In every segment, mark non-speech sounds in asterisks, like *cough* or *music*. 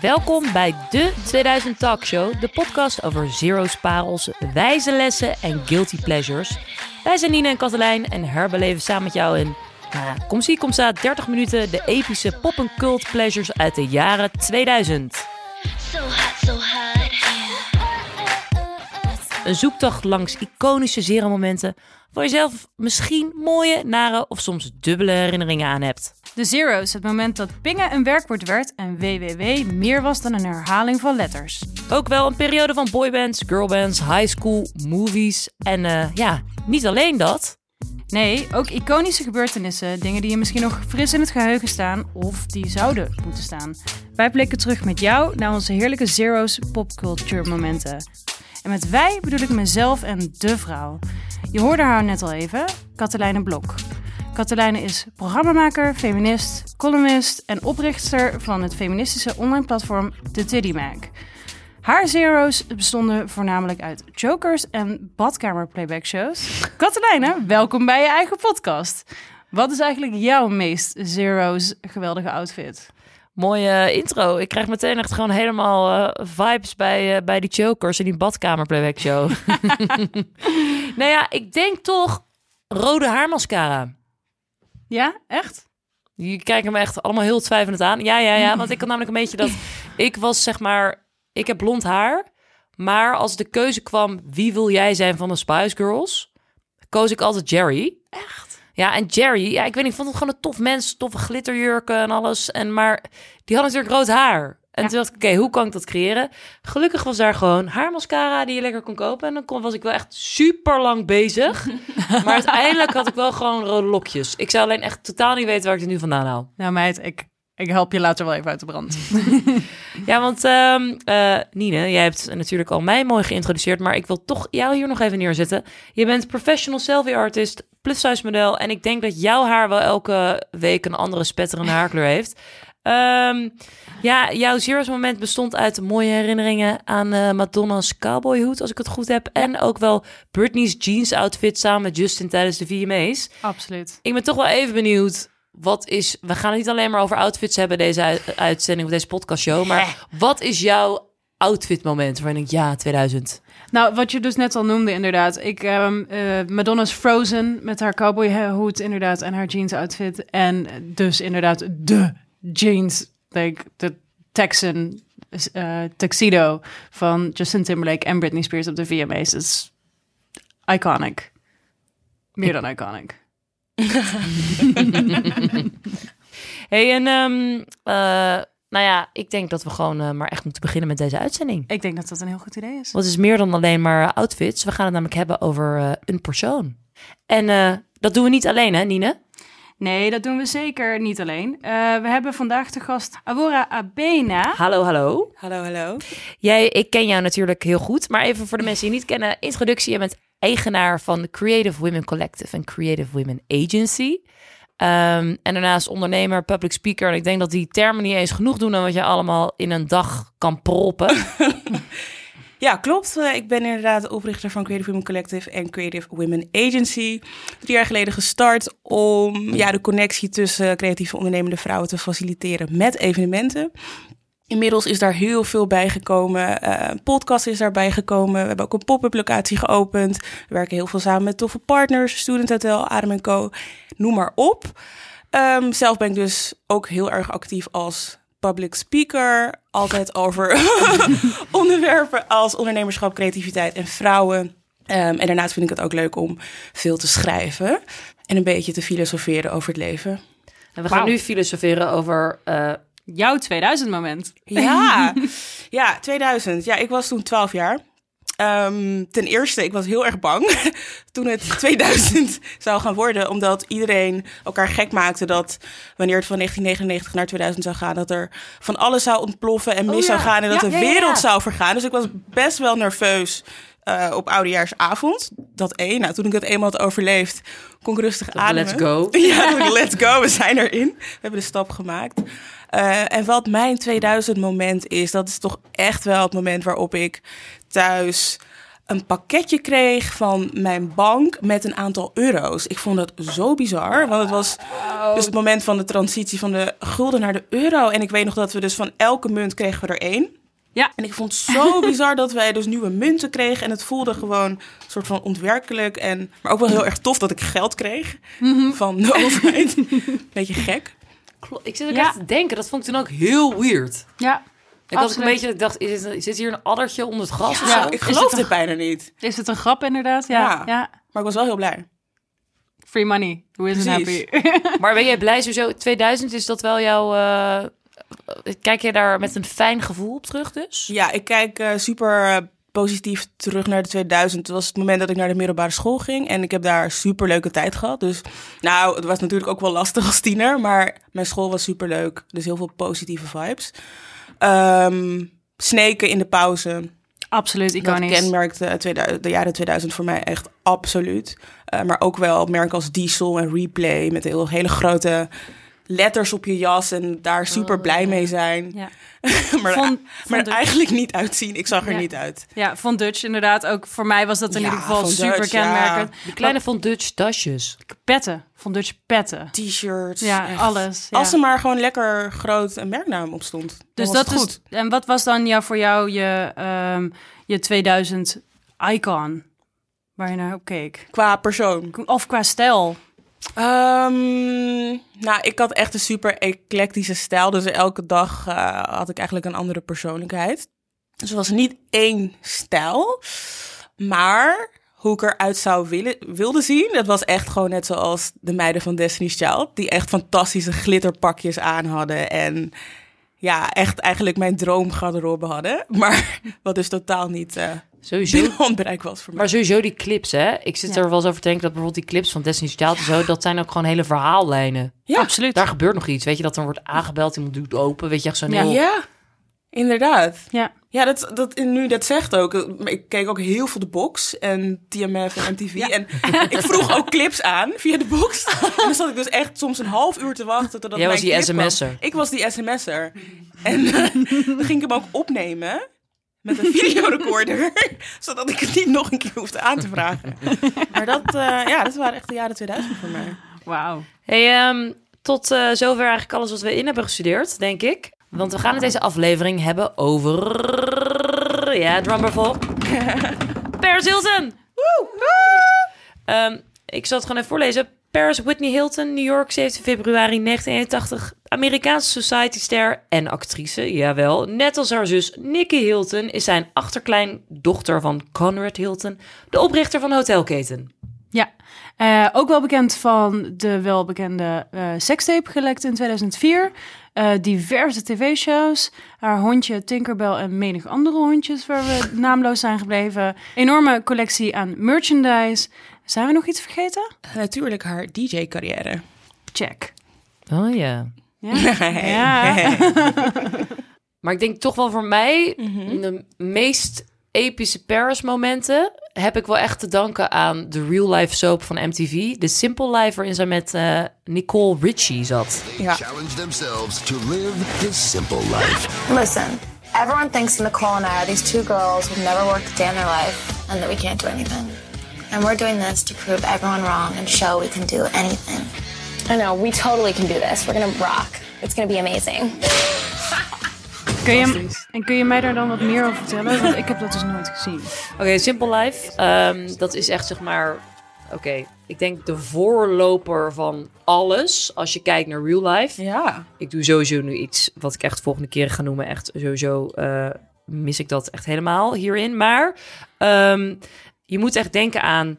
Welkom bij de 2000 Talkshow, de podcast over zero's, parels, wijze lessen en guilty pleasures. Wij zijn Nina en Katelijn en herbeleven samen met jou in, nou kom zie, kom staat 30 minuten de epische pop- en cult pleasures uit de jaren 2000. So hot, so hot. Een zoektocht langs iconische zero-momenten waar je zelf misschien mooie, nare of soms dubbele herinneringen aan hebt. De Zero's, het moment dat pingen een werkwoord werd en www meer was dan een herhaling van letters. Ook wel een periode van boybands, girlbands, high school, movies en eh, ja, niet alleen dat. Nee, ook iconische gebeurtenissen, dingen die je misschien nog fris in het geheugen staan of die zouden moeten staan. Wij blikken terug met jou naar onze heerlijke Zero's popculture momenten. En met wij bedoel ik mezelf en de vrouw. Je hoorde haar net al even, Katelijne Blok. Katelijne is programmamaker, feminist, columnist en oprichter van het feministische online platform The Tiddy Mag. Haar zero's bestonden voornamelijk uit jokers en badkamer playback shows. Katelijne, welkom bij je eigen podcast. Wat is eigenlijk jouw meest zero's geweldige outfit? Mooie intro. Ik krijg meteen echt gewoon helemaal eh, vibes bij, eh, bij die chokers en die badkamer playback show. *laughs* nou ja, ik denk toch rode haarmascara. Ja, echt? Die kijken me echt allemaal heel twijfelend aan. Ja, ja, ja. Want ik had namelijk een beetje dat... Ik was zeg maar... Ik heb blond haar. Maar als de keuze kwam... Wie wil jij zijn van de Spice Girls? Koos ik altijd Jerry. Echt? Ja, en Jerry... Ja, ik weet niet. Ik vond het gewoon een tof mens. Toffe glitterjurken en alles. En maar die had natuurlijk rood haar. En Ja. toen dacht ik, oké, hoe kan ik dat creëren? Gelukkig was daar gewoon haarmascara die je lekker kon kopen. En dan kon, was ik wel echt super lang bezig. *laughs* maar uiteindelijk had ik wel gewoon rode lokjes. Ik zou alleen echt totaal niet weten waar ik het nu vandaan haal. Nou meid, ik, ik help je later wel even uit de brand. *laughs* Ja, want eh, Nine, jij hebt natuurlijk al mij mooi geïntroduceerd, maar ik wil toch jou hier nog even neerzetten. Je bent professional selfie artist, plus size model en ik denk dat jouw haar wel elke week een andere spetterende haarkleur heeft. Ehm, ja, jouw zero's moment bestond uit mooie herinneringen aan eh, Madonna's cowboyhoed, als ik het goed heb. En ook wel Britney's jeans outfit samen met Justin tijdens de VMA's. Absoluut. Ik ben toch wel even benieuwd. Wat is. We gaan het niet alleen maar over outfits hebben, deze ui- uitzending of deze podcastshow. Maar wat is jouw outfit moment waarin ik ja, 2000. Nou, wat je dus net al noemde, inderdaad. Ik, eh, Madonna's Frozen met haar cowboyhoed, inderdaad, en haar jeans outfit. En dus inderdaad de jeans, like de Texan eh, tuxedo van Justin Timberlake en Britney Spears op de VMA's. Is iconic. Meer dan iconic. *laughs* Hey, en ehm, eh, nou ja, ik denk dat we gewoon eh, maar echt moeten beginnen met deze uitzending. Ik denk dat dat een heel goed idee is. Wat is meer dan alleen maar outfits. We gaan het namelijk hebben over eh, een persoon. En eh, dat doen we niet alleen, hè, Nine? Nee, dat doen we zeker niet alleen. Eh, we hebben vandaag de gast Awora Abena. Hallo, hallo. Hallo, hallo. Jij, ik ken jou natuurlijk heel goed, maar even voor de mensen die je niet kennen, introductie. Je bent eigenaar van Creative Women Collective en Creative Women Agency. Ehm, en daarnaast ondernemer, public speaker. En ik denk dat die termen niet eens genoeg doen aan wat je allemaal in een dag kan proppen. *laughs* Ja, klopt. Eh, ik ben inderdaad de oprichter van Creative Women Collective en Creative Women Agency. Drie jaar geleden gestart om ja, de connectie tussen creatieve ondernemende vrouwen te faciliteren met evenementen. Inmiddels is daar heel veel bij gekomen. Eh, een podcast is daarbij gekomen. We hebben ook een pop-up locatie geopend. We werken heel veel samen met toffe partners. Student Hotel, Adem Co. Noem maar op. Ehm, zelf ben ik dus ook heel erg actief als public speaker. Altijd over *laughs* onderwerpen als ondernemerschap, creativiteit en vrouwen. Ehm, en daarnaast vind ik het ook leuk om veel te schrijven. En een beetje te filosoferen over het leven. En we gaan nu filosoferen over... eh, Jouw 2000 moment. Ja, *laughs* ja 2000. Ja, ik was toen 12 jaar. Ehm, ten eerste, ik was heel erg bang *laughs* toen het *laughs* 2000 zou gaan worden. Omdat iedereen elkaar gek maakte dat wanneer het van 1999 naar 2000 zou gaan... dat er van alles zou ontploffen en mis Oh ja. zou gaan en dat Ja, de wereld ja. zou vergaan. Dus ik was best wel nerveus eh, op oudejaarsavond. Dat één. Nou, toen ik het eenmaal had overleefd, kon ik rustig ademen. let's go. Ja, let's go. We zijn erin. We hebben de stap gemaakt. Eh, en wat mijn 2000 moment is, dat is toch echt wel het moment waarop ik thuis een pakketje kreeg van mijn bank met een aantal euro's. Ik vond dat zo bizar, want het was dus het moment van de transitie van de gulden naar de euro. En ik weet nog dat we dus van elke munt kregen we er één. Ja. En ik vond het zo *laughs* bizar dat wij dus nieuwe munten kregen. En het voelde gewoon een soort van ontwerkelijk. En, maar ook wel heel erg tof dat ik geld kreeg van de overheid. Beetje gek. Ik zit ook Ja. echt te denken, dat vond ik toen ook heel weird. Ja, Ik had een beetje, ik dacht, is het, zit hier een addertje onder het gras of zo? ik Is geloof het dit bijna niet. is het een grap inderdaad? Ja, Ja. ja. Maar ik was wel heel blij. Free money. Who isn't Precies. happy? *laughs* Maar ben jij blij sowieso? 2000 is dat wel jouw... eh, kijk je daar met een fijn gevoel op terug dus? Ja, ik kijk eh, super eh, positief terug naar de 2000. Het was het moment dat ik naar de middelbare school ging. En ik heb daar super leuke tijd gehad. Dus nou, het was natuurlijk ook wel lastig als tiener. Maar mijn school was super leuk. Dus heel veel positieve vibes. Ehm sneken in de pauze. Absoluut Dat iconisch. kenmerkte 2000 de jaren 2000 voor mij echt absoluut. Eh, maar ook wel merken als Diesel en Replay met heel, hele grote letters op je jas en daar super blij mee zijn. Ja. *laughs* maar Dutch. eigenlijk niet uitzien. Ik zag er Ja. niet uit. Ja, van Dutch inderdaad. Ook voor mij was dat in Ja, ieder geval super Dutch, kenmerkend. Die kleine van Dutch tasjes. Petten. Van Dutch petten. T-shirts. Ja, echt. alles. Ja. Als er maar gewoon lekker groot een merknaam op stond. dus dat het goed. is. En wat was dan jou, voor jou je, ehm, je 2000 icon? Waar je naar op keek? Qua persoon. Of qua stijl? Ehm, nou, ik had echt een super eclectische stijl. Dus elke dag eh, had ik eigenlijk een andere persoonlijkheid. Dus er was niet één stijl. Maar hoe ik eruit zou willen, wilde zien, dat was echt gewoon net zoals de meiden van Destiny's Child. Die echt fantastische glitterpakjes aan hadden. En ja, echt eigenlijk mijn droomgarderobe hadden. Maar *laughs* wat dus totaal niet eh Sowieso. handbereik was voor mij. Maar sowieso die clips, hè? Ik zit Ja. er wel eens over te denken dat bijvoorbeeld die clips van Destiny's Child en zo, dat zijn ook gewoon hele verhaallijnen. Ja, Absoluut. Daar gebeurt nog iets. Weet je, dat er wordt aangebeld, iemand doet open. Weet je, echt zo'n Ja. heel... Ja, inderdaad. Ja. Ja, dat, dat, nu dat zegt ook. Ik keek ook heel veel de box en TMF en MTV. En ik vroeg ook clips aan via de box. En dan zat ik dus echt soms een half uur te wachten totdat Jij was die kwam. SMS'er. Ik was die sms'er. En eh, dan ging ik hem ook opnemen met een videorecorder. *laughs* zodat ik het niet nog een keer hoefde aan te vragen. Maar dat, eh, ja, dat waren echt de jaren 2000 voor mij. Wauw. Hey, ehm, tot eh, zover eigenlijk alles wat we in hebben gestudeerd, denk ik. Want we gaan het deze aflevering hebben over... Ja, drummervol. *laughs* Paris Hilton! Woe! Ehm, ik zal het gewoon even voorlezen. Paris Whitney Hilton, New York, 7 februari 1981. Amerikaanse society-ster en actrice, jawel. Net als haar zus Nikki Hilton is zij een achterkleindochter van Conrad Hilton, de oprichter van de hotelketen. Ja, Eh, ook wel bekend van de welbekende eh sekstape, gelekt in 2004. Eh, diverse tv-shows. Haar hondje Tinkerbell en menig andere hondjes waar we naamloos zijn gebleven. Enorme collectie aan merchandise. Zijn we nog iets vergeten? Natuurlijk haar DJ-carrière. Check. Oh ja. Ja. *laughs* ja. *laughs* Maar ik denk toch wel voor mij Mhm. de meest epische Paris momenten heb ik wel echt te danken aan de real life soap van MTV. De Simple Life waarin zij met eh, Nicole Richie zat. Ja. challenge themselves to live the simple life. Listen, everyone thinks Nicole and I are these two girls who've never worked a day in their life and that we can't do anything. And we're doing this to prove everyone wrong and show we can do anything. I know, we totally can do this. We're gonna rock. It's gonna be amazing. Kun je, en kun je mij daar dan wat meer over vertellen? Want ik heb dat dus nooit gezien. *laughs* Oké, Simple Life. ehm, dat is echt zeg maar... Oké, ik denk de voorloper van alles als je kijkt naar real life. Ja. Ik doe sowieso nu iets wat ik echt volgende keer ga noemen. Echt sowieso eh, mis ik dat echt helemaal hierin. Maar ehm, je moet echt denken aan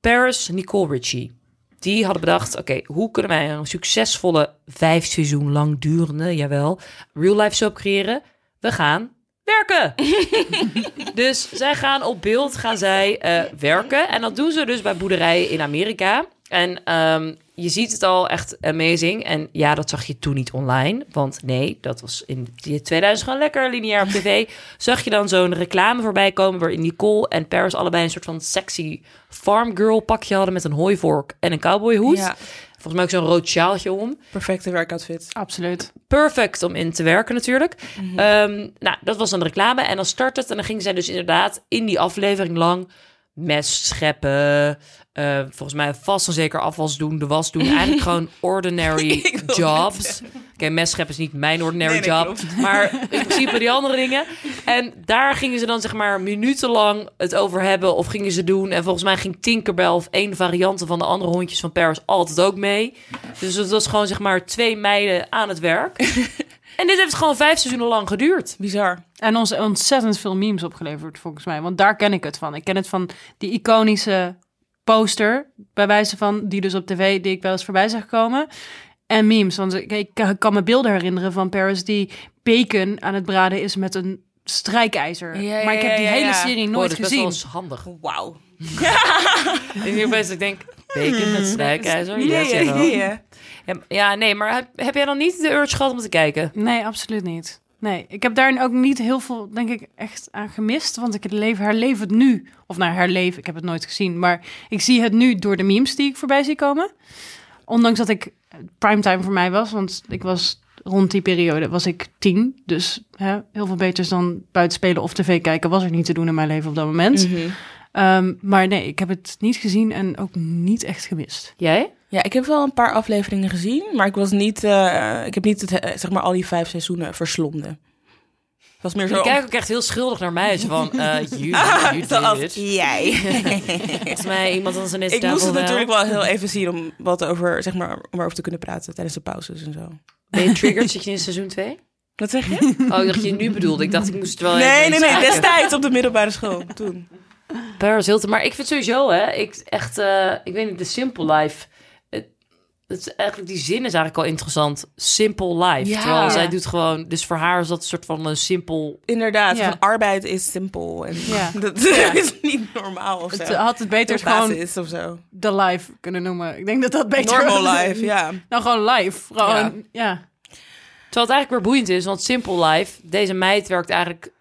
Paris Nicole Richie. Die hadden bedacht, oké, hoe kunnen wij een succesvolle vijf seizoen lang durende, jawel, real life soap creëren? We gaan werken. *laughs* dus zij gaan op beeld gaan zij eh, werken. En dat doen ze dus bij boerderijen in Amerika. En ehm, je ziet het al echt amazing. En ja, dat zag je toen niet online. Want nee, dat was in die 2000 gewoon lekker lineair op tv. *laughs* zag je dan zo'n reclame voorbij komen... waarin Nicole en Paris allebei een soort van sexy farm girl pakje hadden... met een hooivork en een cowboyhoed. Ja. Volgens mij ook zo'n rood sjaaltje om. Perfecte werkoutfit. Absoluut. Perfect om in te werken natuurlijk. Ehm, nou, dat was dan de reclame. En dan start het. En dan ging zij dus inderdaad in die aflevering lang mes scheppen. eh, volgens mij vast en zeker afwas doen, de was doen. *laughs* Eigenlijk gewoon ordinary *laughs* jobs. Oké, mes scheppen is niet mijn ordinary nee, job. klopt. Maar in principe die andere dingen. En daar gingen ze dan zeg maar minutenlang het over hebben. Of gingen ze doen. En volgens mij ging Tinkerbell of één variante van de andere hondjes van Paris altijd ook mee. Dus het was gewoon zeg maar twee meiden aan het werk. *laughs* en dit heeft gewoon vijf seizoenen lang geduurd. Bizar. En ons ontzettend veel memes opgeleverd, volgens mij. Want daar ken ik het van. Ik ken het van die iconische poster, bij wijze van, die dus op tv, die ik wel eens voorbij zag komen. En memes. Want ik, ik kan me beelden herinneren van Paris die bacon aan het braden is met een strijkijzer. Ja, maar ik heb die ja, ja, hele ja. serie Oh, nooit dat is gezien. eens handig. Wauw. *laughs* En best ik denk, bacon met strijkijzer. Ja, Yes, ja, jawel. Ja, nee, maar heb, heb jij dan niet de urge gehad om te kijken? Nee, absoluut niet. Nee, ik heb daar ook niet heel veel, denk ik, echt aan gemist. Want ik leven, herleef het nu. Of nou, herleef, ik heb het nooit gezien. Maar ik zie het nu door de memes die ik voorbij zie komen. Ondanks dat ik primetime voor mij was. Want ik was rond die periode, was ik tien. Dus hè, heel veel beters dan buitenspelen of tv kijken was er niet te doen in mijn leven op dat moment. Ehm, maar nee, ik heb het niet gezien en ook niet echt gemist. Jij? Ja, ik heb wel een paar afleveringen gezien, maar ik was niet, eh, ik heb niet het, eh, zeg maar al die vijf seizoenen verslonden. Het was meer zo. Je kijkt ook echt heel schuldig naar mij. Zo van, *laughs* eh you, Ah, you zoals did it. jij. *laughs* Volgens mij iemand anders aan ik moest het natuurlijk wel heel even zien om wat over, zeg maar, om erover te kunnen praten tijdens de pauzes en zo. Ben je triggered? Zit je in seizoen 2? Wat zeg je? Oh, ik dacht dat je het nu bedoelde. Ik dacht, ik moest het wel nee, even nee, nee, destijds op de middelbare school. Toen. Paris Hilton. Maar ik vind sowieso, hè, ik echt, eh, ik weet niet, de Simple Life. Het, het is eigenlijk, die zin is eigenlijk al interessant. Simple life. Ja. Terwijl zij doet gewoon, dus voor haar is dat een soort van een simpel. Inderdaad, Ja. van arbeid is simpel. En Ja. *laughs* dat *laughs* is niet normaal of zo. Het had het beter De gewoon basis of zo. de live kunnen noemen. Ik denk dat dat beter Normal life, ja. Nou, gewoon live. Gewoon, ja. Terwijl het eigenlijk weer boeiend is, want Simple Life, deze meid werkt eigenlijk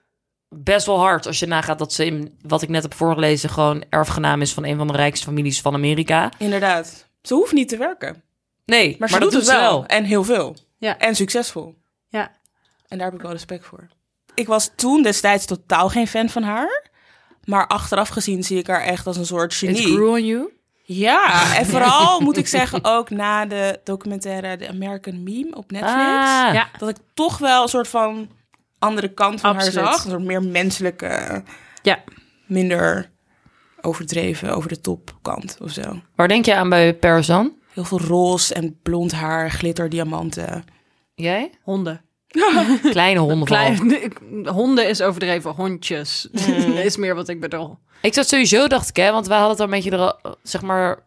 best wel hard. Als je nagaat dat ze, in, wat ik net heb voorgelezen, gewoon erfgenaam is van een van de rijkste families van Amerika. Inderdaad. Ze hoeft niet te werken. Nee, Maar, maar, ze dat doet doet het wel. wel. En heel veel. Ja. En succesvol. Ja. En daar heb ik wel respect voor. Ik was toen destijds totaal geen fan van haar. Maar achteraf gezien zie ik haar echt als een soort It genie. grew on you. Ja, *laughs* en vooral moet ik zeggen ook na de documentaire The American Meme op Netflix. Ah, Ja. Dat ik toch wel een soort van andere kant van Absoluut. haar zag. Een soort meer menselijke, Ja. minder overdreven, over de top kant of zo. Waar denk je aan bij Paris dan? Heel veel roze en blond haar, glitter, diamanten. Jij? Honden. *laughs* Kleine honden vooral. Klein, honden is overdreven. Hondjes. Mm. Dat *laughs* is meer wat ik bedoel. Ik zat sowieso, dacht ik, hè, want wij hadden het er een beetje, er, zeg maar,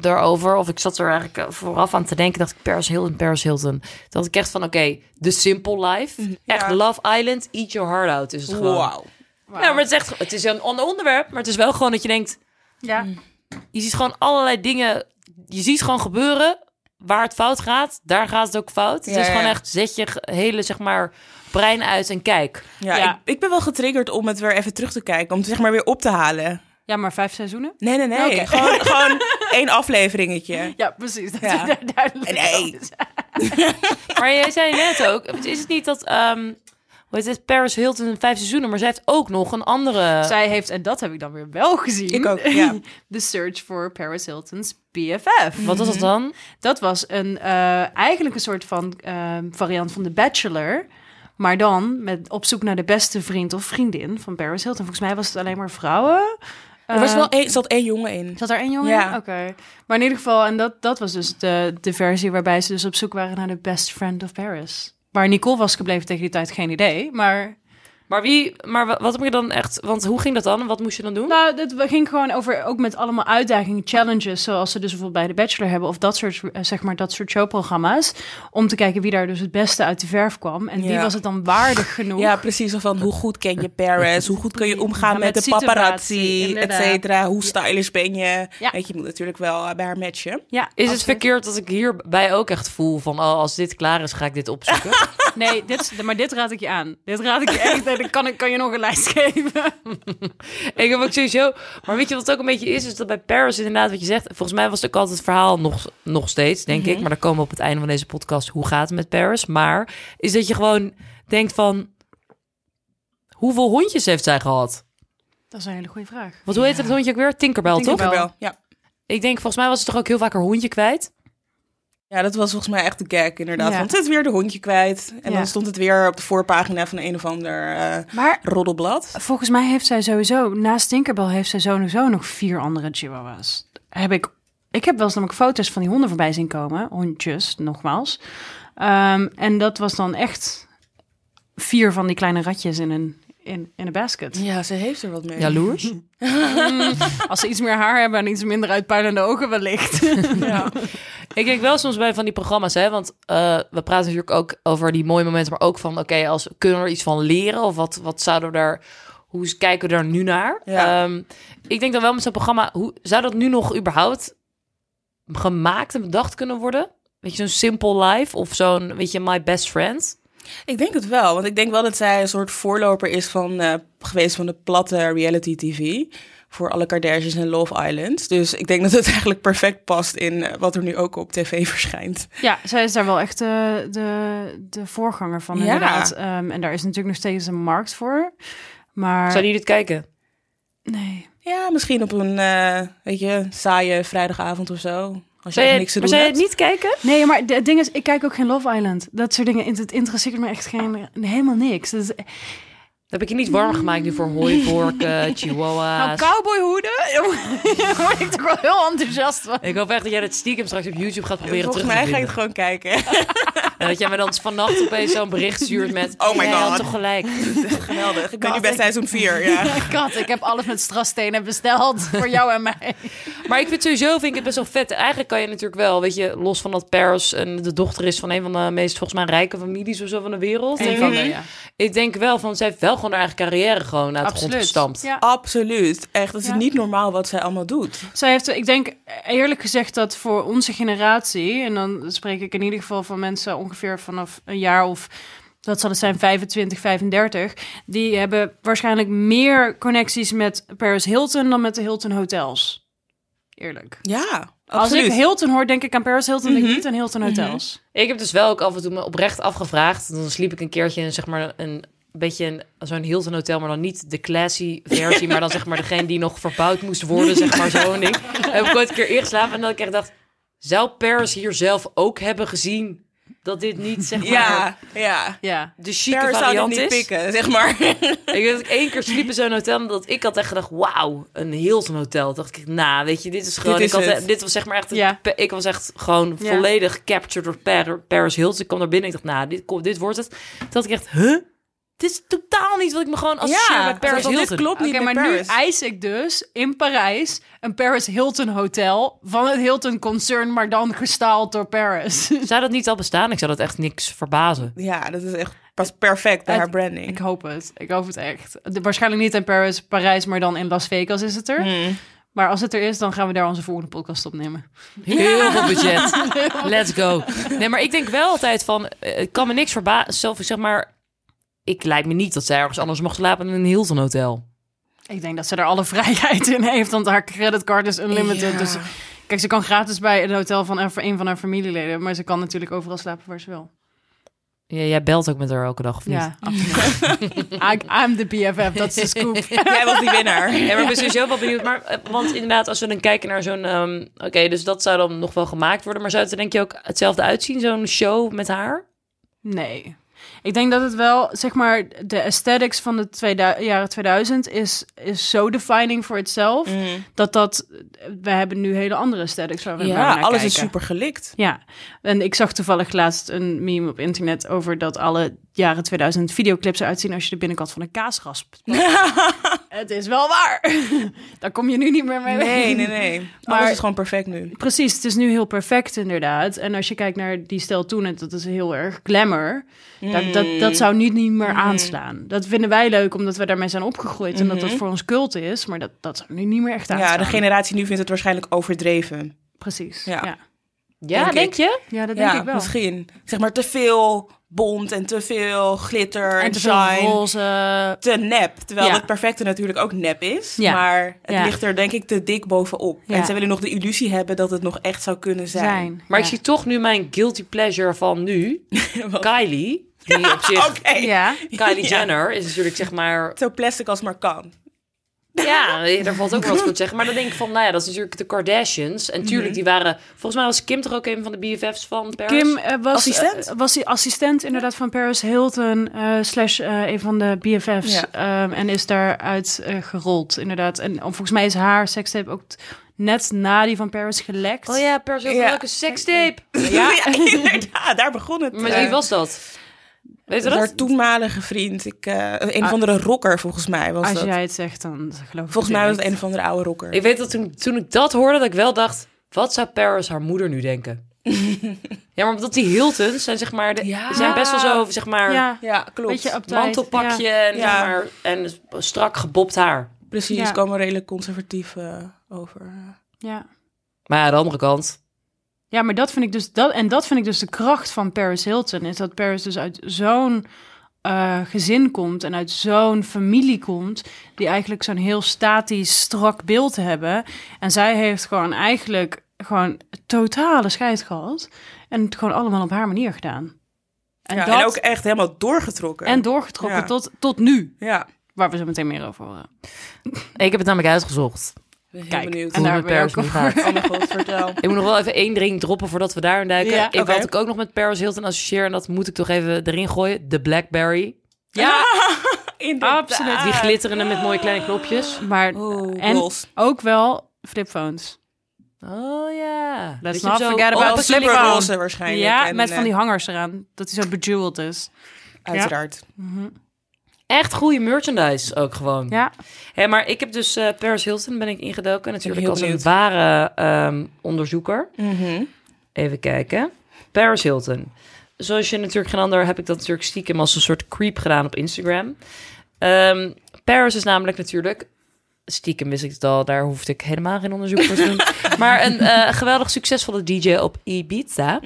daarover. Of ik zat er eigenlijk eh, vooraf aan te denken, dacht ik, Paris Hilton, Paris Hilton. Dat ik echt van, oké, The Simple Life. Echt, Ja. Love Island, eat your heart out is het gewoon. Ja, maar het is echt, het is een ander onderwerp, maar het is wel gewoon dat je denkt, Ja. je ziet gewoon allerlei dingen, je ziet gewoon gebeuren waar het fout gaat, daar gaat het ook fout. het Ja, is gewoon echt, zet je hele, zeg maar, brein uit en kijk. Ja, Ja. Ik, ik ben wel getriggerd om het weer even terug te kijken. Om het zeg maar weer op te halen. Ja, maar vijf seizoenen? Nee, nee, nee. Gewoon, *laughs* gewoon één afleveringetje. Ja, precies. Dat Ja. daar duidelijk Nee. *laughs* Maar jij zei net ook, is het niet dat, ehm hoe heet het, Paris Hilton vijf seizoenen, maar zij heeft ook nog een andere... Zij heeft, en dat heb ik dan weer wel gezien. Ik ook, ja. *laughs* The Search for Paris Hilton's BFF. Wat was dat dan? Dat was een, eh, eigenlijk een soort van eh, variant van The Bachelor. Maar dan met op zoek naar de beste vriend of vriendin van Paris Hilton. Volgens mij was het alleen maar vrouwen. Er was Eh, wel één, zat één jongen in. Zat daar één jongen Ja. in? Oké. Maar in ieder geval, en dat, dat was dus de, de versie waarbij ze dus op zoek waren naar de best friend of Paris. Waar Nicole was gebleven tegen die tijd, geen idee. Maar Maar wie, maar wa- wat heb je dan echt, want hoe ging dat dan? Wat moest je dan doen? nou, het ging gewoon over, ook met allemaal uitdagingen, challenges, zoals ze dus bijvoorbeeld bij de Bachelor hebben, of dat soort, eh, zeg maar, dat soort showprogramma's. Om te kijken wie daar dus het beste uit de verf kwam. En wie was het dan waardig genoeg? Ja, precies. Zo Van hoe goed ken je Paris? Hoe goed kun je omgaan Ja, met, met de paparazzi, et cetera? Hoe stylish ben je? Ja. Weet je, je moet natuurlijk wel eh, bij haar matchen. Ja, Is het verkeerd dat ik hierbij ook echt voel van, oh, als dit klaar is, ga ik dit opzoeken? *laughs* Nee, dit, is- maar dit raad ik je aan. Dit raad ik je echt. *laughs* dan kan, ik, kan je nog een lijst *laughs* geven. Ik heb ook sowieso... Maar weet je wat het ook een beetje is? Is dat bij Paris inderdaad wat je zegt... Volgens mij was het ook altijd het verhaal nog, nog steeds, denk Mhm. ik. Maar dan komen we op het einde van deze podcast. Hoe gaat het met Paris? Maar is dat je gewoon denkt van... Hoeveel hondjes heeft zij gehad? Dat is een hele goede vraag. Want hoe heet het hondje ook weer? Tinkerbell, toch? Tinkerbell. Wel, ja. Ik denk, volgens mij was het toch ook heel vaak haar hondje kwijt? Ja, dat was volgens mij echt de gag inderdaad. Ja. Want ze is weer de hondje kwijt. En Ja. dan stond het weer op de voorpagina van een of ander eh, Maar roddelblad. volgens mij heeft zij sowieso, naast Tinkerbell heeft zij sowieso nog vier andere chihuahuas. Heb ik, ik heb wel eens namelijk foto's van die honden voorbij zien komen. Hondjes, nogmaals. Ehm, en dat was dan echt vier van die kleine ratjes in een, in, in een basket. Ja, ze heeft er wat mee. Jaloers? *laughs* Als ze iets meer haar hebben en iets minder uitpuilende ogen wellicht. *laughs* Ja. Ik denk wel soms bij van die programma's, hè, want eh, we praten natuurlijk ook over die mooie momenten, maar ook van, oké, als kunnen we er iets van leren of wat, wat zouden we daar, hoe kijken we daar nu naar? Ja. Ehm, ik denk dan wel met zo'n programma, hoe zou dat nu nog überhaupt gemaakt en bedacht kunnen worden? Weet je, zo'n Simple Life of zo'n, weet je, My Best Friend? Ik denk het wel, want ik denk wel dat zij een soort voorloper is van eh, geweest van de platte reality TV voor alle Kardashians en Love Island. Dus ik denk dat het *laughs* eigenlijk perfect past in eh, wat er nu ook op tv verschijnt. Ja, zij is daar wel echt de, de, de voorganger van, Ja. inderdaad. Ehm, en daar is natuurlijk nog steeds een markt voor. Maar Zou die dit kijken? nee. Ja, misschien op een eh, weet je saaie vrijdagavond of zo. Als je Zou echt je, niks te doen zou je het niet kijken? Nee, maar het ding is, ik kijk ook geen Love Island. Dat soort dingen, het interesseert me echt geen, helemaal niks. Dus, heb ik je niet warm gemaakt nu voor hooivorken, *laughs* chihuahua's? nou, cowboyhoeden, *laughs* daar word ik toch wel heel enthousiast van. Ik hoop echt dat jij dat stiekem straks op YouTube gaat proberen Volgens terug mij te ga je het gewoon kijken. *laughs* *laughs* En dat jij me dan vannacht opeens zo'n bericht stuurt met... Oh my "Jij had God." toch gelijk. *laughs* Geweldig. Ik ben nu bij seizoen 4. Ja. *laughs* Kat, ik heb alles met strasstenen besteld voor jou en mij. Maar ik vind sowieso vind ik het best wel vet. Eigenlijk kan je natuurlijk wel, weet je, los van dat Paris en de dochter is van een van de meest volgens mij rijke families of zo van de wereld. Een van de, ja. Ik denk wel van, zij heeft wel gewoon haar eigen carrière gewoon uit de grond gestampt. Ja. Absoluut. Echt, dat is Ja. niet normaal wat zij allemaal doet. Zij heeft, ik denk eerlijk gezegd dat voor onze generatie, en dan spreek ik in ieder geval van mensen ongeveer vanaf een jaar of dat zal het zijn 25, 35, die hebben waarschijnlijk meer connecties met Paris Hilton dan met de Hilton hotels. Eerlijk. Ja, Als absoluut. ik Hilton hoor, denk ik aan Paris Hilton, denk ik niet aan Hilton hotels. Ik heb dus wel ook af en toe me oprecht afgevraagd. Dan sliep ik een keertje in zeg maar een beetje een, zo'n Hilton hotel, maar dan niet de classy versie, maar dan zeg maar degene die nog verbouwd moest worden, zeg maar zo'n ding. heb ik ooit een keer ingeslapen en dat ik echt dacht, zou Paris hier zelf ook hebben gezien dat dit niet zeg maar Ja, ja. Ja. de chique Paris zou variant niet is? pikken, zeg maar. *laughs* Ik weet dat ik één keer sliep in zo'n hotel en dat ik had echt gedacht, wauw, een Hilton hotel. dacht ik, nou, weet je, dit is gewoon, Dit is ik had, het. dit was zeg maar echt, een- ik was echt gewoon Ja. volledig captured door Par- Paris Hilton. Ik kwam naar binnen en ik dacht, nou, dit, dit wordt het. Toen dacht ik echt, huh? Dit is totaal niet wat ik me gewoon associeer met Paris Hilton. dit klopt niet Oké, met maar Paris. nu eis ik dus in Parijs een Paris Hilton hotel van het Hilton concern, maar dan gestaald door Paris. *laughs* Zou dat niet al bestaan? Ik zou dat echt niks verbazen. Ja, dat is echt pas perfect bij Het- haar branding. Ik hoop het. Ik hoop het echt. De- waarschijnlijk niet in Paris, Parijs, maar dan in Las Vegas is het er. Hmm. Maar als het er is, dan gaan we daar onze volgende podcast opnemen. Heel *laughs* veel budget. Let's go. Nee, maar ik denk wel altijd van, eh, ik kan me niks verbazen. Zelf, zeg maar, ik lijkt me niet dat zij ergens anders mag slapen in een Hilton hotel. Ik denk dat ze er alle *laughs* vrijheid in heeft, want haar creditcard is unlimited. Ja. Dus kijk, ze kan gratis bij een hotel van een, van haar familieleden, maar ze kan natuurlijk overal slapen waar ze wil. Ja, jij belt ook met haar elke dag, of niet? Ja, absoluut. *laughs* I, I'm the BFF, dat is de scoop. *laughs* Jij was die winnaar. Ja, maar ik ben sowieso wel benieuwd. Maar, eh, want inderdaad, als we dan kijken naar zo'n... ehm, Oké, dus dat zou dan nog wel gemaakt worden. Maar zou het er denk je ook hetzelfde uitzien? Zo'n show met haar? Nee. Ik denk dat het wel, zeg maar, de aesthetics van de jaren 2000 is, is zo defining voor itself. Dat dat, we hebben nu hele andere aesthetics waar we, Ja, naar alles is super gelikt. Ja, en ik zag toevallig laatst een meme op internet over dat alle jaren 2000 videoclips eruit zien als je de binnenkant van een kaas raspt. *laughs* het is wel waar. *laughs* Daar kom je nu niet meer mee weg. Nee, nee, nee. *laughs* Maar- Alles is gewoon perfect nu. Precies, het is nu heel perfect inderdaad. En als je kijkt naar die stijl toen, en dat is heel erg glamour. Dat, dat, dat zou nu niet meer aanslaan. Dat vinden wij leuk, omdat we daarmee zijn opgegroeid. En dat dat voor ons cult is. Maar dat, dat zou nu niet meer echt aanslaan. Ja, de generatie nu vindt het waarschijnlijk overdreven. Precies, Ja. ja. Ja, denk je? Ja, dat denk ja, ik wel. misschien. Zeg maar te veel bont en te veel glitter en, En te veel shine. roze. Te nep. Terwijl Ja. het perfecte natuurlijk ook nep is. Ja. Maar het Ja. ligt er denk ik te dik bovenop. Ja. En ze willen nog de illusie hebben dat het nog echt zou kunnen zijn. Zijn. Maar ja. ik zie toch nu mijn guilty pleasure van nu. *laughs* Kylie. Die op zich... Oké. Ja. Kylie *laughs* Ja. Jenner is natuurlijk zeg maar... Zo plastic als maar kan. Ja, daar valt ook wel wat voor te zeggen. Maar dan denk ik van, nou ja, dat is natuurlijk de Kardashians. En Mhm. tuurlijk, die waren... Volgens mij was Kim toch ook een van de BFF's van Paris? Kim eh, was, Assistent? eh, was die assistent inderdaad van Paris Hilton, eh, slash een van de BFF's. Ja. ehm, en is daaruit gerold, inderdaad. En volgens mij is haar sekstape ook net na die van Paris gelekt. Oh ja, Paris heeft Ja. ook een sekstape. *laughs* Ja, inderdaad. Daar begon het. Maar wie was dat? Weet je Haar toenmalige vriend. Ik, eh, een of andere rocker volgens mij was Als dat. jij het zegt, dan geloof ik Volgens mij was het een of andere oude rocker. Ik weet dat toen, toen ik dat hoorde, dat ik wel dacht... Wat zou Paris haar moeder nu denken? *laughs* ja, maar omdat die Hiltons zijn zeg maar... De, Ja. zijn best wel zo, zeg maar... Ja, Ja, klopt. mantelpakje Ja. en, Ja. zeg maar, en strak gebobt haar. Precies, Ja. komen redelijk conservatief eh, over. Ja. Maar aan de andere kant... Ja, maar dat vind ik dus dat en dat vind ik dus de kracht van Paris Hilton is dat Paris dus uit zo'n eh, gezin komt en uit zo'n familie komt die eigenlijk zo'n heel statisch strak beeld hebben en zij heeft gewoon eigenlijk gewoon totale scheid gehad en het gewoon allemaal op haar manier gedaan. En, ja, dat, en ook echt helemaal doorgetrokken. en doorgetrokken Ja. tot, tot nu, Ja, waar we zo meteen meer over horen. Ik heb het namelijk uitgezocht. Ben heel Kijk, benieuwd. en daar ben je met ook Paris nu gaat. *laughs* Oh mijn god, vertel. Ik moet nog wel even één ding droppen voordat we daarin duiken. Ja, ik, oké. Wat ik ook nog met Paris Hilton associeer, en dat moet ik toch even erin gooien. De Blackberry. Ja, *laughs* Inderdaad. Absoluut. Die glitterende met mooie kleine knopjes. maar Oeh, en goals. ook wel flipphones. Oh ja. Let's not forget about waarschijnlijk. Ja, En, met van die eh, hangers eraan. Dat hij zo bejeweled is. Uiteraard. Echt goede merchandise ook gewoon. Ja. Hé, maar ik heb dus eh, Paris Hilton ben ik ingedoken. Natuurlijk als een ware ehm, onderzoeker. Mhm. Even kijken. Paris Hilton. Zoals je natuurlijk geen ander, heb ik dat natuurlijk stiekem als een soort creep gedaan op Instagram. Ehm, Paris is namelijk natuurlijk, stiekem wist ik het al, daar hoefde ik helemaal geen onderzoek voor te doen. *laughs* maar een eh, geweldig succesvolle DJ op Ibiza.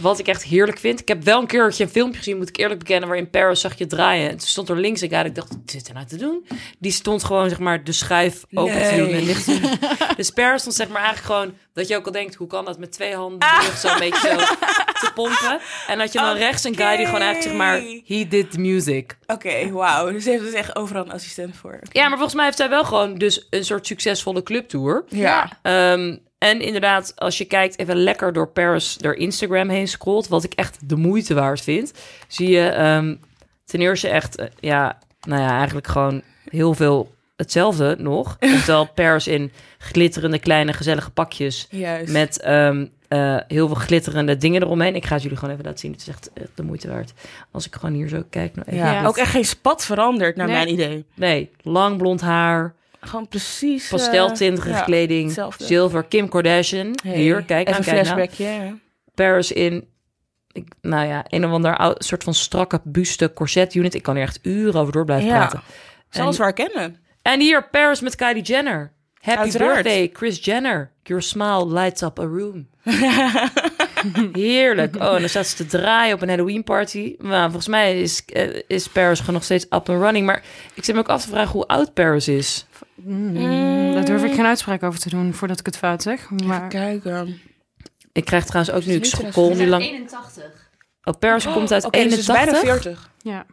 Wat ik echt heerlijk vind. Ik heb wel een keertje een filmpje gezien, moet ik eerlijk bekennen, waarin Paris zag je draaien. En toen stond er links een guy, ik dacht, wat zit er nou te doen? Die stond gewoon, zeg maar, de schuif open te doen en doen. *laughs* Dus Paris stond, zeg maar, eigenlijk gewoon, dat je ook al denkt, hoe kan dat met twee handen de lucht zo een beetje zo te pompen? En dat je dan rechts een guy die gewoon eigenlijk, zeg maar, he did the music. Oké, wauw. Dus ze heeft dus echt overal een assistent voor. Ja, maar volgens mij heeft hij wel gewoon dus een soort succesvolle clubtour. Ja. Ehm, en inderdaad, als je kijkt even lekker door Paris, door Instagram heen scrolt, wat ik echt de moeite waard vind, zie je ehm, ten eerste echt, eh, ja, nou ja, eigenlijk gewoon heel veel hetzelfde nog. *laughs* Terwijl Paris in glitterende kleine gezellige pakjes Juist. met ehm, eh, heel veel glitterende dingen eromheen. Ik ga het jullie gewoon even laten zien. Het is echt, echt de moeite waard. Als ik gewoon hier zo kijk. Nou even ja. Ja. Ook echt geen spat veranderd, naar Nee. mijn idee. Nee, lang blond haar, Gewoon precies... eh, pasteltintige ja, kleding, hetzelfde. zilver, Kim Kardashian. Hey, Hier, kijk Even nou, een nou. flashbackje. ja. Paris in, ik, nou ja, een of ander soort van strakke buste corset unit. Ik kan hier echt uren over door blijven Ja. praten. Zal ze wel herkennen. En hier Paris met Kylie Jenner. Happy Uiteraard. birthday, Chris Jenner. Your smile lights up a room. *laughs* Heerlijk. Oh, en dan staat ze te draaien op een Halloween party. Maar volgens mij is, eh, is Paris gewoon nog steeds up and running. Maar ik zit me ook af te vragen hoe oud Paris is. Mm, Daar durf ik geen uitspraak over te doen voordat ik het fout zeg. Maar Kijk. ehm, Ik krijg trouwens ook nu, ik scroll nu lang. 81. Oh, Paris komt uit dus is 81. bijna 40. ja.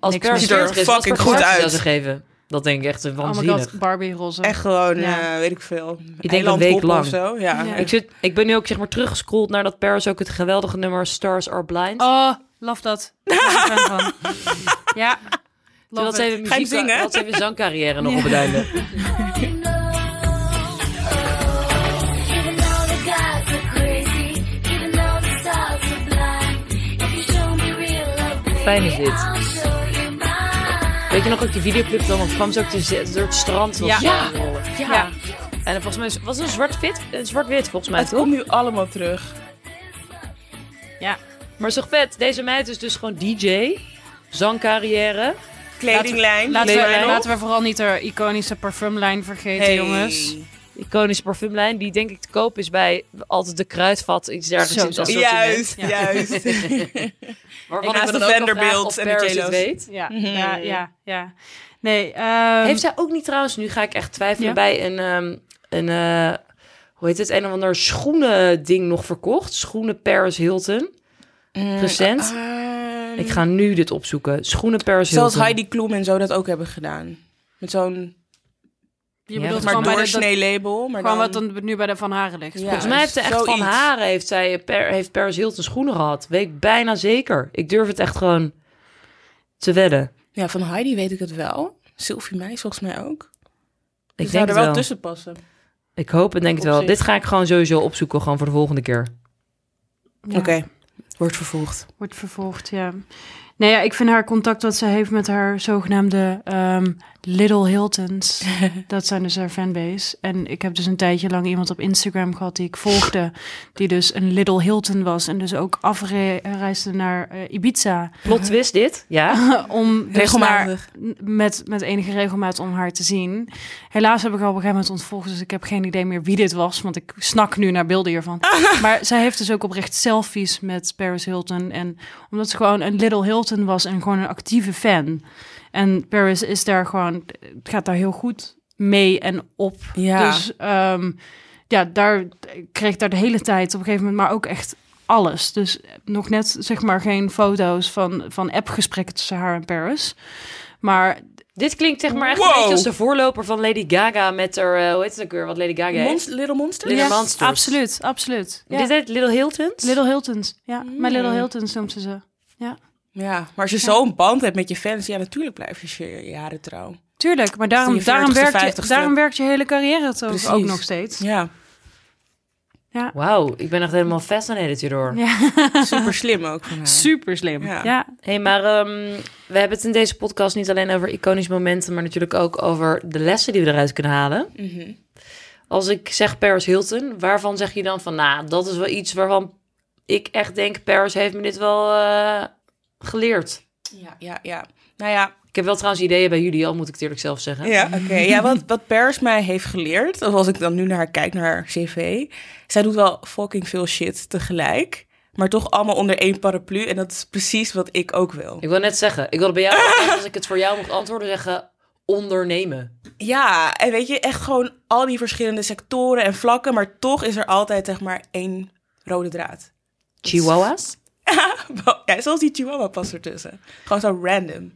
Als Niks Paris mis. Ziet er 40 is, wat voor fucking goed uit. geven? Dat denk ik echt Oh my waanzinnig. god, Barbie roze. Echt gewoon, Ja. eh, weet ik veel. Ik denk een week lang. Of zo. Ja. Ja. Ik, zit, ik ben nu ook zeg maar teruggescrolld naar dat Paris ook het geweldige nummer Stars Are Blind. Oh, love dat. *laughs* Ja. Love ze it. even muziek, zingen? had ze even zangcarrière nog op het einde. Even though the gods are crazy, even though the stars are blind, if you show me real love, Fijn is dit. Weet je nog ook die videoclip dan? Want kwam ze ook door het strand. was Ja. Ja. Ja. En volgens mij was het een zwart-wit, een zwart-wit volgens mij Het toch? komt nu allemaal terug. Ja. Maar toch vet? Deze meid is dus gewoon DJ, zangcarrière. Kledinglijn. Laten Kledinglijn we, nog? laten we vooral niet de iconische parfumlijn vergeten, Hey. jongens. Iconische parfumlijn, die denk ik te koop is bij altijd de kruidvat, iets dergelijks Zo, zo. assortiment. Juist, juist. *laughs* Waarvan ik me de Vanderbilt en de het weet. Ja, ja, ja, ja. Nee, ehm, Heeft zij ook niet trouwens, nu ga ik echt twijfelen, Ja? bij een, ehm, een eh, hoe heet het, een of ander schoenen ding nog verkocht? Schoenen Paris Hilton. Recent. Ehm, ik ga nu dit opzoeken. Schoenen Paris Hilton. Zoals Heidi Klum en zo dat ook hebben gedaan. Met zo'n je Ja, bedoelt maar gewoon, bij de, dat, doorsnee label. Maar gewoon dan... wat dan nu bij de Van Haren ligt. Ja. Volgens mij heeft ze echt van haren heeft zij per, heeft Paris Hilton schoenen gehad. Weet ik bijna zeker. Ik durf het echt gewoon te wedden. Ja, van Heidi weet ik het wel. Sylvie Meis volgens mij ook. Ik Ik denk zou er wel, wel. tussen passen. Ik hoop en denk het wel. zich. Dit ga ik gewoon sowieso opzoeken, gewoon voor de volgende keer. Ja. Oké, wordt vervolgd. Wordt vervolgd, ja. Nee, ja, ik vind haar contact wat ze heeft met haar zogenaamde ehm, Little Hiltons. *laughs* dat zijn dus haar fanbase. En ik heb dus een tijdje lang iemand op Instagram gehad die ik volgde. Die dus een Little Hilton was. En dus ook afreisde naar eh, Ibiza. Plot twist dit, ja. *laughs* om dus Regelmatig. met, met enige regelmaat om haar te zien. Helaas heb ik haar op een gegeven moment ontvolgd. Dus ik heb geen idee meer wie dit was. Want ik snak nu naar beelden hiervan. *laughs* maar zij heeft dus ook oprecht selfies met Paris Hilton. En omdat ze gewoon een Little Hilton was en gewoon een actieve fan. En Paris is daar gewoon, het gaat daar heel goed mee en op. Ja. Dus ehm, ja, daar ik kreeg daar de hele tijd op een gegeven moment, maar ook echt alles. Dus nog net zeg maar geen foto's van, van appgesprekken tussen haar en Paris. Maar Dit klinkt zeg maar echt Wow. een beetje als de voorloper van Lady Gaga met haar, eh, hoe heet het ook weer, wat Lady Gaga heeft? Monst- Little Monster? Little ja, Monsters. absoluut, absoluut. Ja. Dit heet Little Hiltons? Little Hiltons, ja. Maar Little Mm. Hiltons noemt ze ze. Ja, maar als je zo'n band hebt met je fans, ja, natuurlijk blijf je jaren trouw. Tuurlijk, maar daarom, je daarom, 40ste, werkt je, 50ste. daarom werkt je hele carrière toch ook nog steeds. Ja, Wauw, ik ben echt helemaal fascinated hierdoor. Ja. *laughs* super slim ook van haar. Super slim. Ja. Ja. hey, maar ehm, we hebben het in deze podcast niet alleen over iconische momenten, maar natuurlijk ook over de lessen die we eruit kunnen halen. Mhm. Als ik zeg Paris Hilton, waarvan zeg je dan van, nou, dat is wel iets waarvan ik echt denk, Paris heeft me dit wel eh, geleerd. Ja, ja, ja. Nou ja, Ik heb wel trouwens ideeën bij jullie, al moet ik het eerlijk zelf zeggen. Ja, oké. Ja, wat, wat Paris mij heeft geleerd, of als ik dan nu naar haar kijk, naar haar cv, zij doet wel fucking veel shit tegelijk, maar toch allemaal onder één paraplu. En dat is precies wat ik ook wil. Ik wil net zeggen, ik wilde bij jou, als ik het voor jou mocht antwoorden, zeggen ondernemen. Ja, en weet je, echt gewoon al die verschillende sectoren en vlakken, maar toch is er altijd zeg maar één rode draad. Chihuahuas? *laughs* Ja, zoals die chihuahua past ertussen. Gewoon zo random.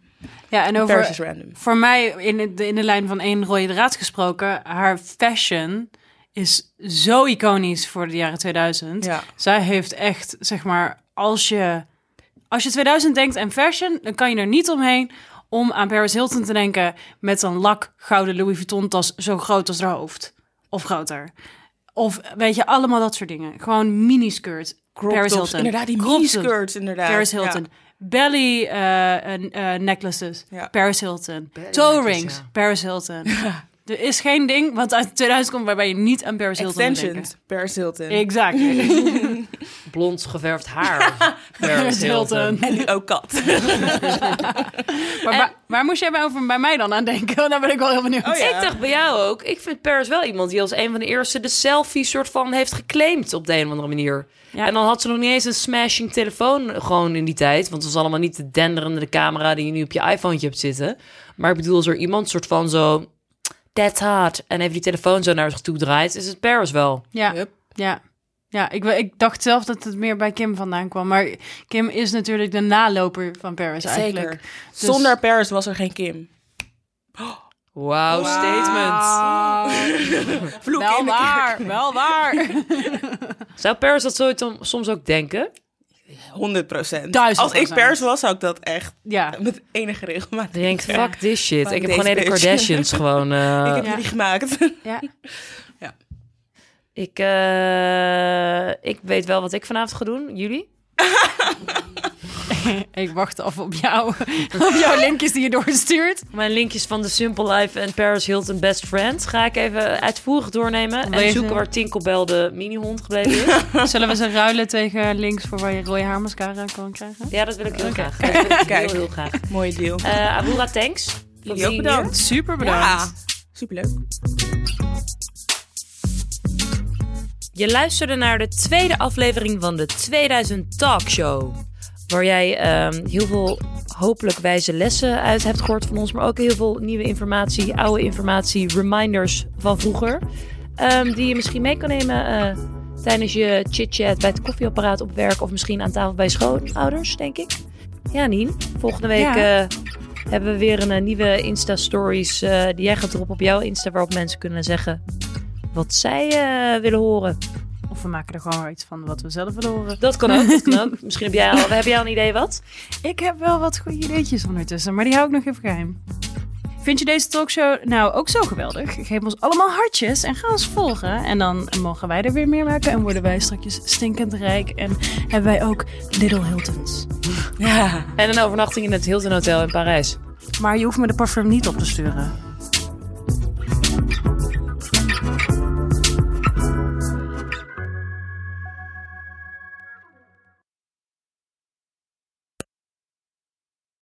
Ja, en over, is random. voor mij in de, in de lijn van één rode draad gesproken, haar fashion is zo iconisch voor de jaren 2000. Ja. Zij heeft echt, zeg maar, als je, als je 2000 denkt en fashion, dan kan je er niet omheen om aan Paris Hilton te denken met een lak gouden Louis Vuitton tas zo groot als haar hoofd. Of groter. Of weet je, allemaal dat soort dingen. Gewoon miniskirt. Paris Hilton. inderdaad, die miniskirts, inderdaad. Paris Ja. Hilton. Belly eh, eh, eh, necklaces. Ja. Paris Hilton. Toe rings. ja. Paris Hilton. *laughs* Er is geen ding wat uit 2000 komt waarbij je niet aan Paris Hilton. Extensions, Paris Hilton. Exact. *laughs* Blond geverfd haar. Paris Hilton. En nu ook kat. *laughs* Maar waar, waar moest jij bij, over, bij mij dan aan denken? Want daar ben ik wel heel benieuwd. Oh ja. Ik dacht bij jou ook. Ik vind Paris wel iemand die als een van de eerste de selfie soort van heeft geclaimd op de een of andere manier. Ja. En dan had ze nog niet eens een smashing telefoon gewoon in die tijd. Want het was allemaal niet de denderende camera die je nu op je iPhone hebt zitten. Maar ik bedoel, als er iemand soort van zo... That's hard. En even die telefoon zo naar zich toe draait, is het Paris wel. Ja, ja. Ja, ik, ik dacht zelf dat het meer bij Kim vandaan kwam. Maar Kim is natuurlijk de naloper van Paris eigenlijk. Zeker. Dus- Zonder Paris was er geen Kim. Wauw, statement. Vloek Wel in waar, wel waar. *laughs* *laughs* Zou Paris dat zoiets dan soms ook denken? 100 procent. Als ik. Paris was, zou ik dat echt Ja, met enige regelmaat. Je denkt, fuck this shit. Fuck ik heb gewoon hele. Kardashians gewoon... *laughs* eh, ik heb Ja. jullie gemaakt. *laughs* ja. Ik, eh, ik weet wel wat ik vanavond ga doen. Jullie? *laughs* Ik wacht af op jou, *laughs* op jouw linkjes die je doorstuurt. Mijn linkjes van The Simple Life en Paris Hilton Best Friend ga ik even uitvoerig doornemen. En zoeken waar Tinkelbell de minihond gebleven is. *laughs* Zullen we ze ruilen tegen links voor waar je rode haarmascara kan krijgen? ja, dat wil ik heel graag. Dat wil ik Kijk. heel, heel graag. Mooie deal. Eh Abura, thanks. Jullie ook bedankt. Super bedankt. Ja, superleuk. Je luisterde naar de tweede aflevering van de 2000 Talkshow. Waar jij ehm, heel veel hopelijk wijze lessen uit hebt gehoord van ons. Maar ook heel veel nieuwe informatie, oude informatie, reminders van vroeger. ehm, die je misschien mee kan nemen eh, tijdens je chit-chat bij het koffieapparaat op werk. Of misschien aan tafel bij schoonouders, denk ik. Ja, Nien. Volgende week Ja. eh, hebben we weer een eh, nieuwe Insta-stories die jij gaat droppen op jouw Insta. Waarop mensen kunnen zeggen wat zij eh, willen horen. Of we maken er gewoon iets van wat we zelf willen horen. Dat kan ook. Dat kan ook. *laughs* Misschien heb jij, al, heb jij al een idee wat? Ik heb wel wat goede ideetjes ondertussen, maar die hou ik nog even geheim. Vind je deze talkshow nou ook zo geweldig? Geef ons allemaal hartjes en ga ons volgen. En dan mogen wij er weer meer maken en worden wij straks stinkend rijk. En hebben wij ook Little Hiltons. Ja. En een overnachting in het Hilton Hotel in Parijs. Maar je hoeft me de parfum niet op te sturen.